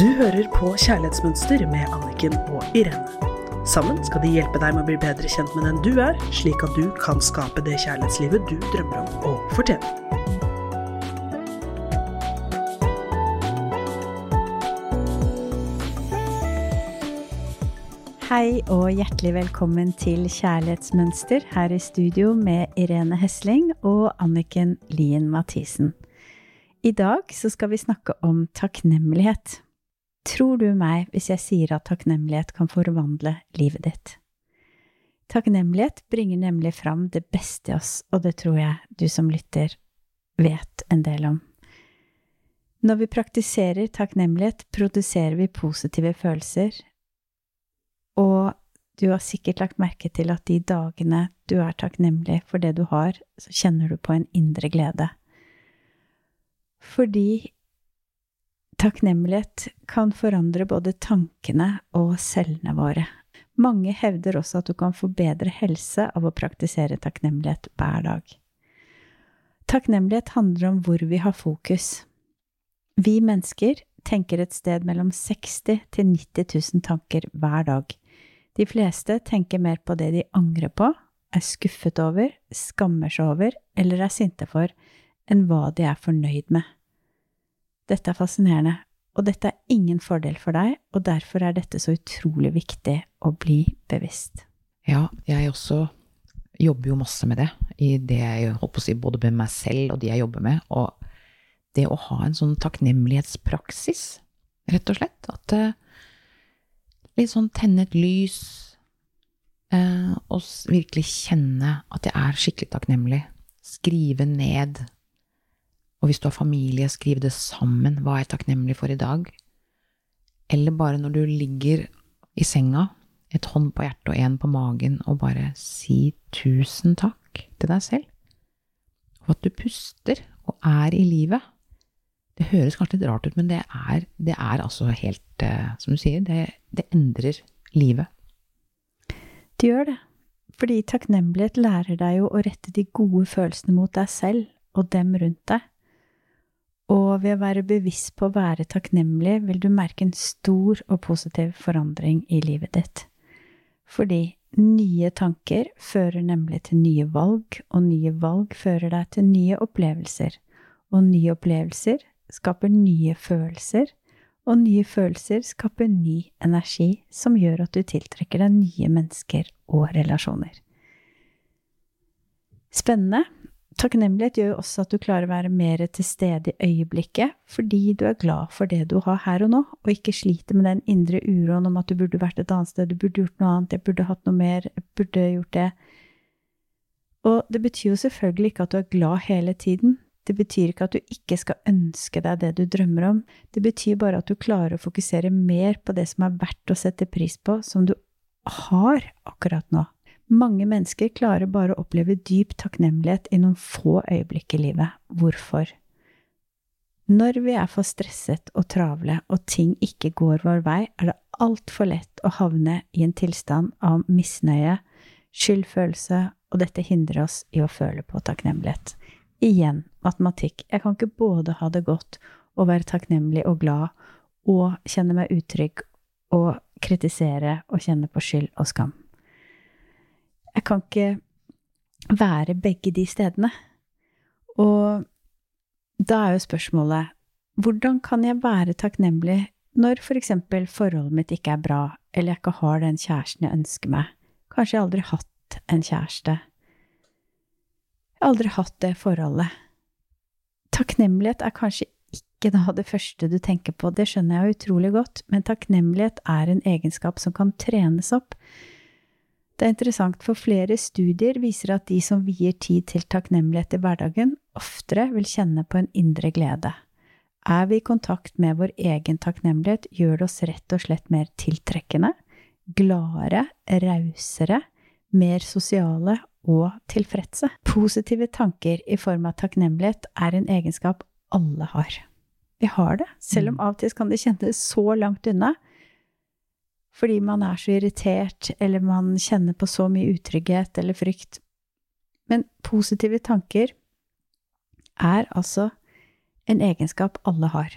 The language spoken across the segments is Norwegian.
Du hører på Kjærlighetsmønster med Anniken og Irene. Sammen skal de hjelpe deg med å bli bedre kjent med den du er, slik at du kan skape det kjærlighetslivet du drømmer om å fortjene. Hei og hjertelig velkommen til Kjærlighetsmønster her i studio med Irene Hesling og Anniken Lien Mathisen. I dag så skal vi snakke om takknemlighet. Tror du meg hvis jeg sier at takknemlighet kan forvandle livet ditt? Takknemlighet bringer nemlig fram det beste i oss, og det tror jeg du som lytter vet en del om. Når vi praktiserer takknemlighet, produserer vi positive følelser, og du har sikkert lagt merke til at de dagene du er takknemlig for det du har, så kjenner du på en indre glede. Fordi Takknemlighet kan forandre både tankene og cellene våre. Mange hevder også at du kan få bedre helse av å praktisere takknemlighet hver dag. Takknemlighet handler om hvor vi har fokus. Vi mennesker tenker et sted mellom 60 til 90 000 tanker hver dag. De fleste tenker mer på det de angrer på, er skuffet over, skammer seg over eller er sinte for, enn hva de er fornøyd med. Dette er fascinerende, og dette er ingen fordel for deg, og derfor er dette så utrolig viktig å bli bevisst. Ja, jeg også jobber jo masse med det, i det jeg holdt å si både med meg selv og de jeg jobber med, og det å ha en sånn takknemlighetspraksis, rett og slett, at uh, litt sånn tenne et lys, uh, og virkelig kjenne at jeg er skikkelig takknemlig, skrive ned og hvis du har familie, skriv det sammen. Hva er jeg takknemlig for i dag? Eller bare når du ligger i senga, et hånd på hjertet og en på magen, og bare si tusen takk til deg selv. Og at du puster og er i livet. Det høres kanskje litt rart ut, men det er, det er altså helt uh, Som du sier, det, det endrer livet. Det gjør det. Fordi takknemlighet lærer deg jo å rette de gode følelsene mot deg selv og dem rundt deg. Og ved å være bevisst på å være takknemlig vil du merke en stor og positiv forandring i livet ditt. Fordi nye tanker fører nemlig til nye valg, og nye valg fører deg til nye opplevelser. Og nye opplevelser skaper nye følelser, og nye følelser skaper ny energi som gjør at du tiltrekker deg nye mennesker og relasjoner. Spennende, Takknemlighet gjør jo også at du klarer å være mer til stede i øyeblikket, fordi du er glad for det du har her og nå, og ikke sliter med den indre uroen om at du burde vært et annet sted, du burde gjort noe annet, jeg burde hatt noe mer, jeg burde gjort det. Og det betyr jo selvfølgelig ikke at du er glad hele tiden. Det betyr ikke at du ikke skal ønske deg det du drømmer om. Det betyr bare at du klarer å fokusere mer på det som er verdt å sette pris på, som du har akkurat nå. Mange mennesker klarer bare å oppleve dyp takknemlighet i noen få øyeblikk i livet. Hvorfor? Når vi er for stresset og travle og ting ikke går vår vei, er det altfor lett å havne i en tilstand av misnøye, skyldfølelse, og dette hindrer oss i å føle på takknemlighet. Igjen matematikk. Jeg kan ikke både ha det godt og være takknemlig og glad og kjenne meg utrygg og kritisere og kjenne på skyld og skam. Jeg kan ikke være begge de stedene. Og da er jo spørsmålet hvordan kan jeg være takknemlig når for eksempel forholdet mitt ikke er bra, eller jeg ikke har den kjæresten jeg ønsker meg? Kanskje jeg aldri har hatt en kjæreste? Jeg har aldri hatt det forholdet. Takknemlighet er kanskje ikke da det første du tenker på, det skjønner jeg utrolig godt, men takknemlighet er en egenskap som kan trenes opp. Det er interessant, for flere studier viser at de som vier tid til takknemlighet i hverdagen, oftere vil kjenne på en indre glede. Er vi i kontakt med vår egen takknemlighet, gjør det oss rett og slett mer tiltrekkende, gladere, rausere, mer sosiale og tilfredse. Positive tanker i form av takknemlighet er en egenskap alle har. Vi har det, selv om mm. av og til kan det kjennes så langt unna fordi man er så irritert, eller man kjenner på så mye utrygghet eller frykt. Men positive tanker er altså en egenskap alle har.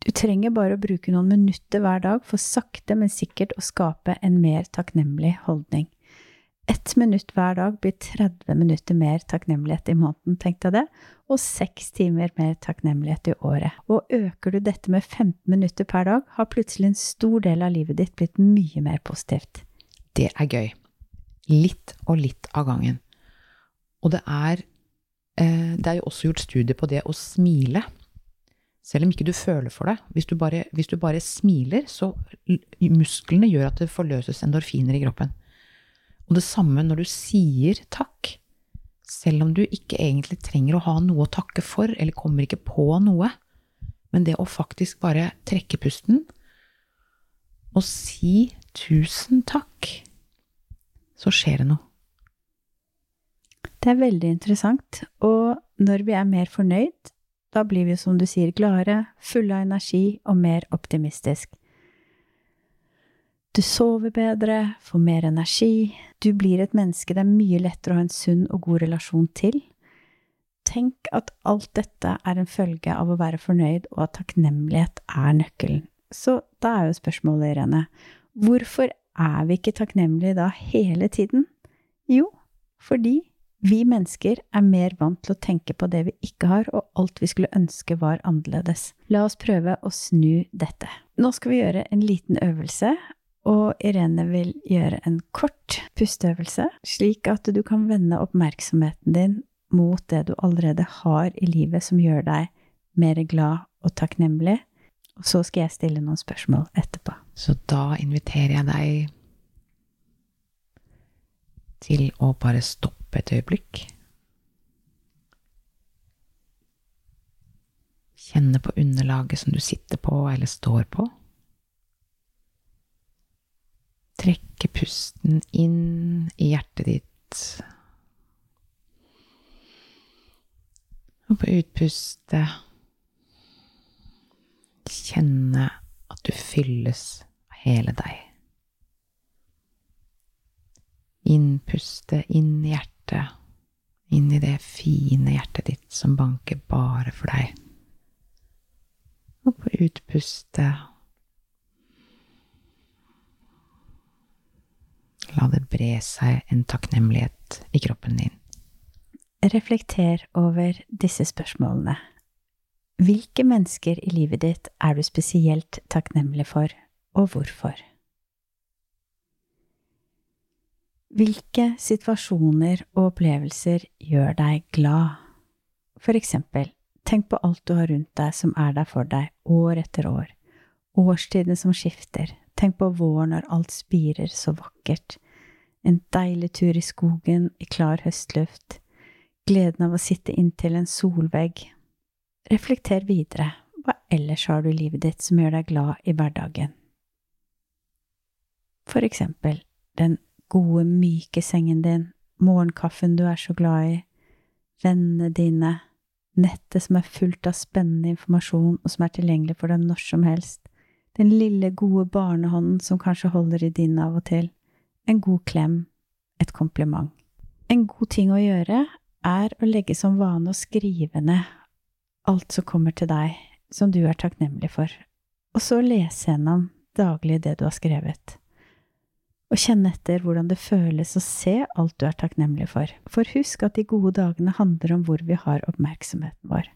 Du trenger bare å bruke noen minutter hver dag for sakte, men sikkert å skape en mer takknemlig holdning. Ett minutt hver dag blir 30 minutter mer takknemlighet i måneden, tenkte jeg det, og seks timer mer takknemlighet i året. Og øker du dette med 15 minutter per dag, har plutselig en stor del av livet ditt blitt mye mer positivt. Det er gøy. Litt og litt av gangen. Og det er, eh, det er jo også gjort studier på det å smile. Selv om ikke du føler for det. Hvis du bare, hvis du bare smiler, så musklene gjør at det forløses endorfiner i kroppen. Og det samme når du sier takk. Selv om du ikke egentlig trenger å ha noe å takke for, eller kommer ikke på noe. Men det å faktisk bare trekke pusten og si tusen takk, så skjer det noe. Det er veldig interessant. Og når vi er mer fornøyd, da blir vi, som du sier, gladere, fulle av energi og mer optimistisk. Du sover bedre, får mer energi, du blir et menneske det er mye lettere å ha en sunn og god relasjon til. Tenk at alt dette er en følge av å være fornøyd, og at takknemlighet er nøkkelen. Så da er jo spørsmålet, Irene, hvorfor er vi ikke takknemlige da hele tiden? Jo, fordi vi mennesker er mer vant til å tenke på det vi ikke har, og alt vi skulle ønske var annerledes. La oss prøve å snu dette. Nå skal vi gjøre en liten øvelse, og Irene vil gjøre en kort pusteøvelse, slik at du kan vende oppmerksomheten din mot det du allerede har i livet som gjør deg mer glad og takknemlig. Og så skal jeg stille noen spørsmål etterpå. Så da inviterer jeg deg til å bare stoppe et øyeblikk. Kjenne på underlaget som du sitter på eller står på. Trekke pusten inn i hjertet ditt. Og på utpustet kjenne at du fylles av hele deg. Innpuste inn i hjertet inn i det fine hjertet ditt som banker bare for deg. Og på utpustet La det bre seg en takknemlighet i kroppen din. Reflekter over disse spørsmålene. Hvilke mennesker i livet ditt er du spesielt takknemlig for, og hvorfor? Hvilke situasjoner og opplevelser gjør deg glad? For eksempel, tenk på alt du har rundt deg som er der for deg år etter år. Årstidene som skifter. Tenk på våren når alt spirer så vakkert. En deilig tur i skogen i klar høstluft. Gleden av å sitte inntil en solvegg. Reflekter videre. Hva ellers har du i livet ditt som gjør deg glad i hverdagen? For eksempel den gode, myke sengen din, morgenkaffen du er så glad i, vennene dine, nettet som er fullt av spennende informasjon og som er tilgjengelig for deg når som helst, den lille, gode barnehånden som kanskje holder i din av og til, en god klem, et kompliment. En god ting å gjøre er å legge som vane å skrive ned alt som kommer til deg, som du er takknemlig for, og så lese gjennom daglig det du har skrevet og kjenne etter hvordan det føles å se alt du er takknemlig for. For husk at de gode dagene handler om hvor vi har oppmerksomheten vår.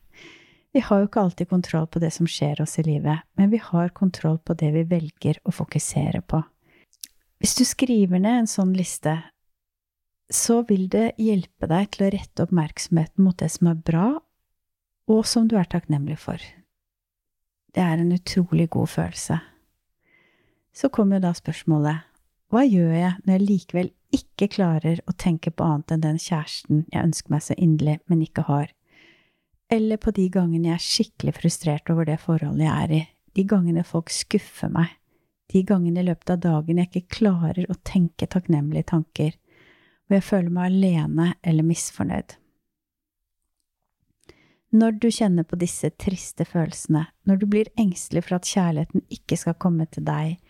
Vi har jo ikke alltid kontroll på det som skjer oss i livet, men vi har kontroll på det vi velger å fokusere på. Hvis du skriver ned en sånn liste, så vil det hjelpe deg til å rette oppmerksomheten mot det som er bra, og som du er takknemlig for. Det er en utrolig god følelse. Så kommer jo da spørsmålet hva gjør jeg når jeg likevel ikke klarer å tenke på annet enn den kjæresten jeg ønsker meg så inderlig, men ikke har? Eller på de gangene jeg er skikkelig frustrert over det forholdet jeg er i, de gangene folk skuffer meg, de gangene i løpet av dagen jeg ikke klarer å tenke takknemlige tanker, hvor jeg føler meg alene eller misfornøyd. Når du kjenner på disse triste følelsene, når du blir engstelig for at kjærligheten ikke skal komme til deg,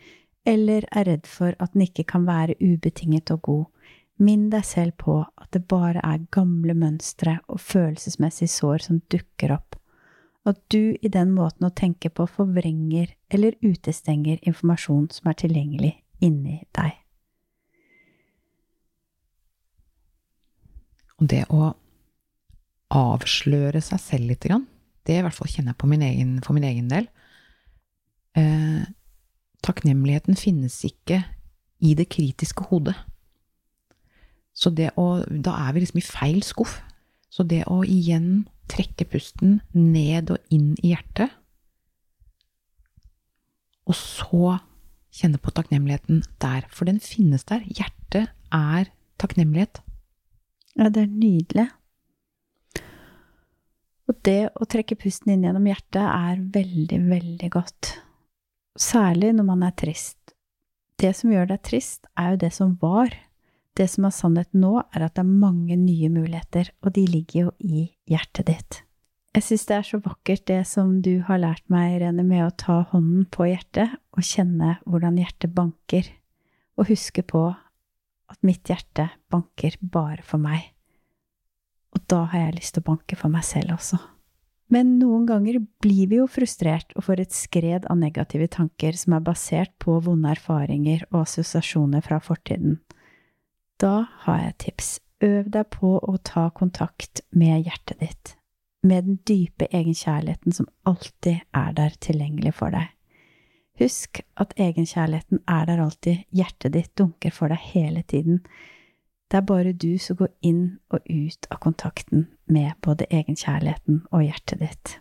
eller er redd for at den ikke kan være ubetinget og god, minn deg selv på at det bare er gamle mønstre og følelsesmessige sår som dukker opp, og At du i den måten å tenke på forvrenger eller utestenger informasjon som er tilgjengelig inni deg. Og det å avsløre seg selv litt, det i hvert fall kjenner jeg på min egen, for min egen del. Eh, takknemligheten finnes ikke i det kritiske hodet. Så det å Da er vi liksom i feil skuff. Så det å igjen trekke pusten ned og inn i hjertet, og så kjenne på takknemligheten der, for den finnes der. Hjertet er takknemlighet. Ja, det er nydelig. Og det å trekke pusten inn gjennom hjertet er veldig, veldig godt. Særlig når man er trist. Det som gjør deg trist, er jo det som var. Det som er sannhet nå, er at det er mange nye muligheter, og de ligger jo i hjertet ditt. Jeg syns det er så vakkert det som du har lært meg, Irene, med å ta hånden på hjertet og kjenne hvordan hjertet banker, og huske på at mitt hjerte banker bare for meg. Og da har jeg lyst til å banke for meg selv også. Men noen ganger blir vi jo frustrert og får et skred av negative tanker som er basert på vonde erfaringer og assosiasjoner fra fortiden. Da har jeg et tips. Øv deg på å ta kontakt med hjertet ditt, med den dype egenkjærligheten som alltid er der tilgjengelig for deg. Husk at egenkjærligheten er der alltid, hjertet ditt dunker for deg hele tiden, det er bare du som går inn og ut av kontakten med både egenkjærligheten og hjertet ditt.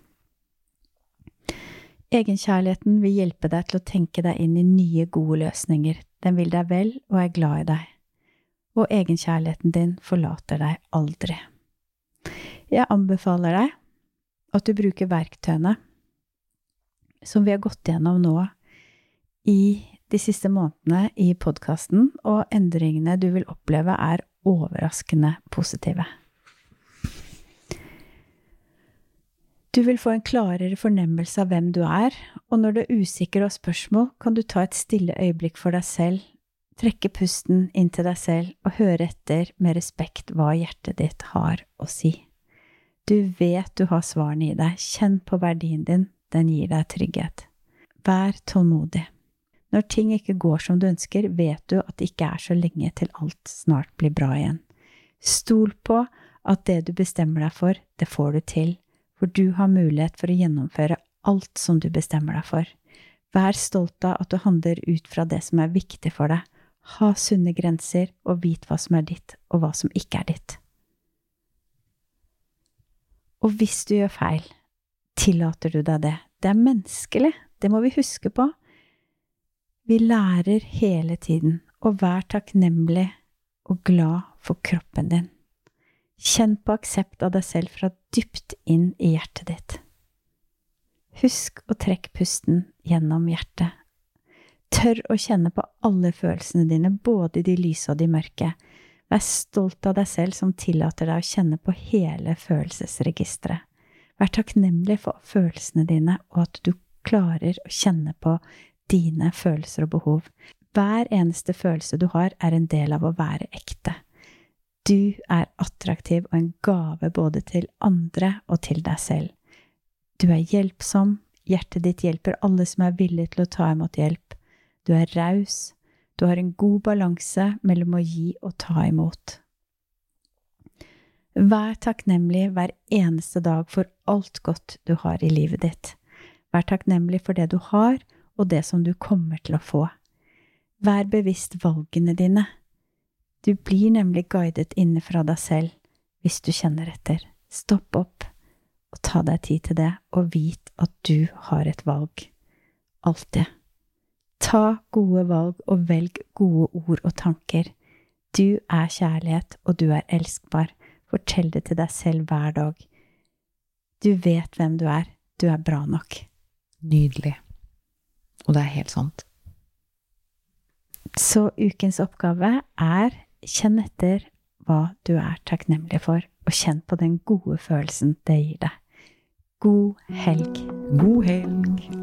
Egenkjærligheten vil hjelpe deg til å tenke deg inn i nye, gode løsninger. Den vil deg vel og er glad i deg. Og egenkjærligheten din forlater deg aldri. Jeg anbefaler deg at du bruker verktøyene som vi har gått gjennom nå i de siste månedene i podkasten, og endringene du vil oppleve, er overraskende positive. Du vil få en klarere fornemmelse av hvem du er, og når du er usikker og har spørsmål, kan du ta et stille øyeblikk for deg selv, trekke pusten inn til deg selv og høre etter med respekt hva hjertet ditt har å si. Du vet du har svarene i deg, kjenn på verdien din, den gir deg trygghet. Vær tålmodig. Når ting ikke går som du ønsker, vet du at det ikke er så lenge til alt snart blir bra igjen. Stol på at det du bestemmer deg for, det får du til, for du har mulighet for å gjennomføre alt som du bestemmer deg for. Vær stolt av at du handler ut fra det som er viktig for deg. Ha sunne grenser, og vit hva som er ditt, og hva som ikke er ditt. Og hvis du gjør feil, tillater du deg det. Det er menneskelig, det må vi huske på. Vi lærer hele tiden, og vær takknemlig og glad for kroppen din. Kjenn på aksept av deg selv fra dypt inn i hjertet ditt. Husk å trekke pusten gjennom hjertet. Tør å kjenne på alle følelsene dine, både de lyse og de mørke. Vær stolt av deg selv som tillater deg å kjenne på hele følelsesregisteret. Vær takknemlig for følelsene dine, og at du klarer å kjenne på dine følelser og behov. Hver eneste følelse du har, er en del av å være ekte. Du er attraktiv og en gave både til andre og til deg selv. Du er hjelpsom, hjertet ditt hjelper alle som er villige til å ta imot hjelp. Du er raus, du har en god balanse mellom å gi og ta imot. Vær takknemlig hver eneste dag for alt godt du har i livet ditt. Vær takknemlig for det du har, og det som du kommer til å få. Vær bevisst valgene dine. Du blir nemlig guidet inne fra deg selv hvis du kjenner etter. Stopp opp og ta deg tid til det, og vit at du har et valg. Alltid. Ta gode valg og velg gode ord og tanker. Du er kjærlighet, og du er elskbar. Fortell det til deg selv hver dag. Du vet hvem du er. Du er bra nok. Nydelig. Og det er helt sant. Så ukens oppgave er kjenn etter hva du er takknemlig for, og kjenn på den gode følelsen det gir deg. God helg. God helg.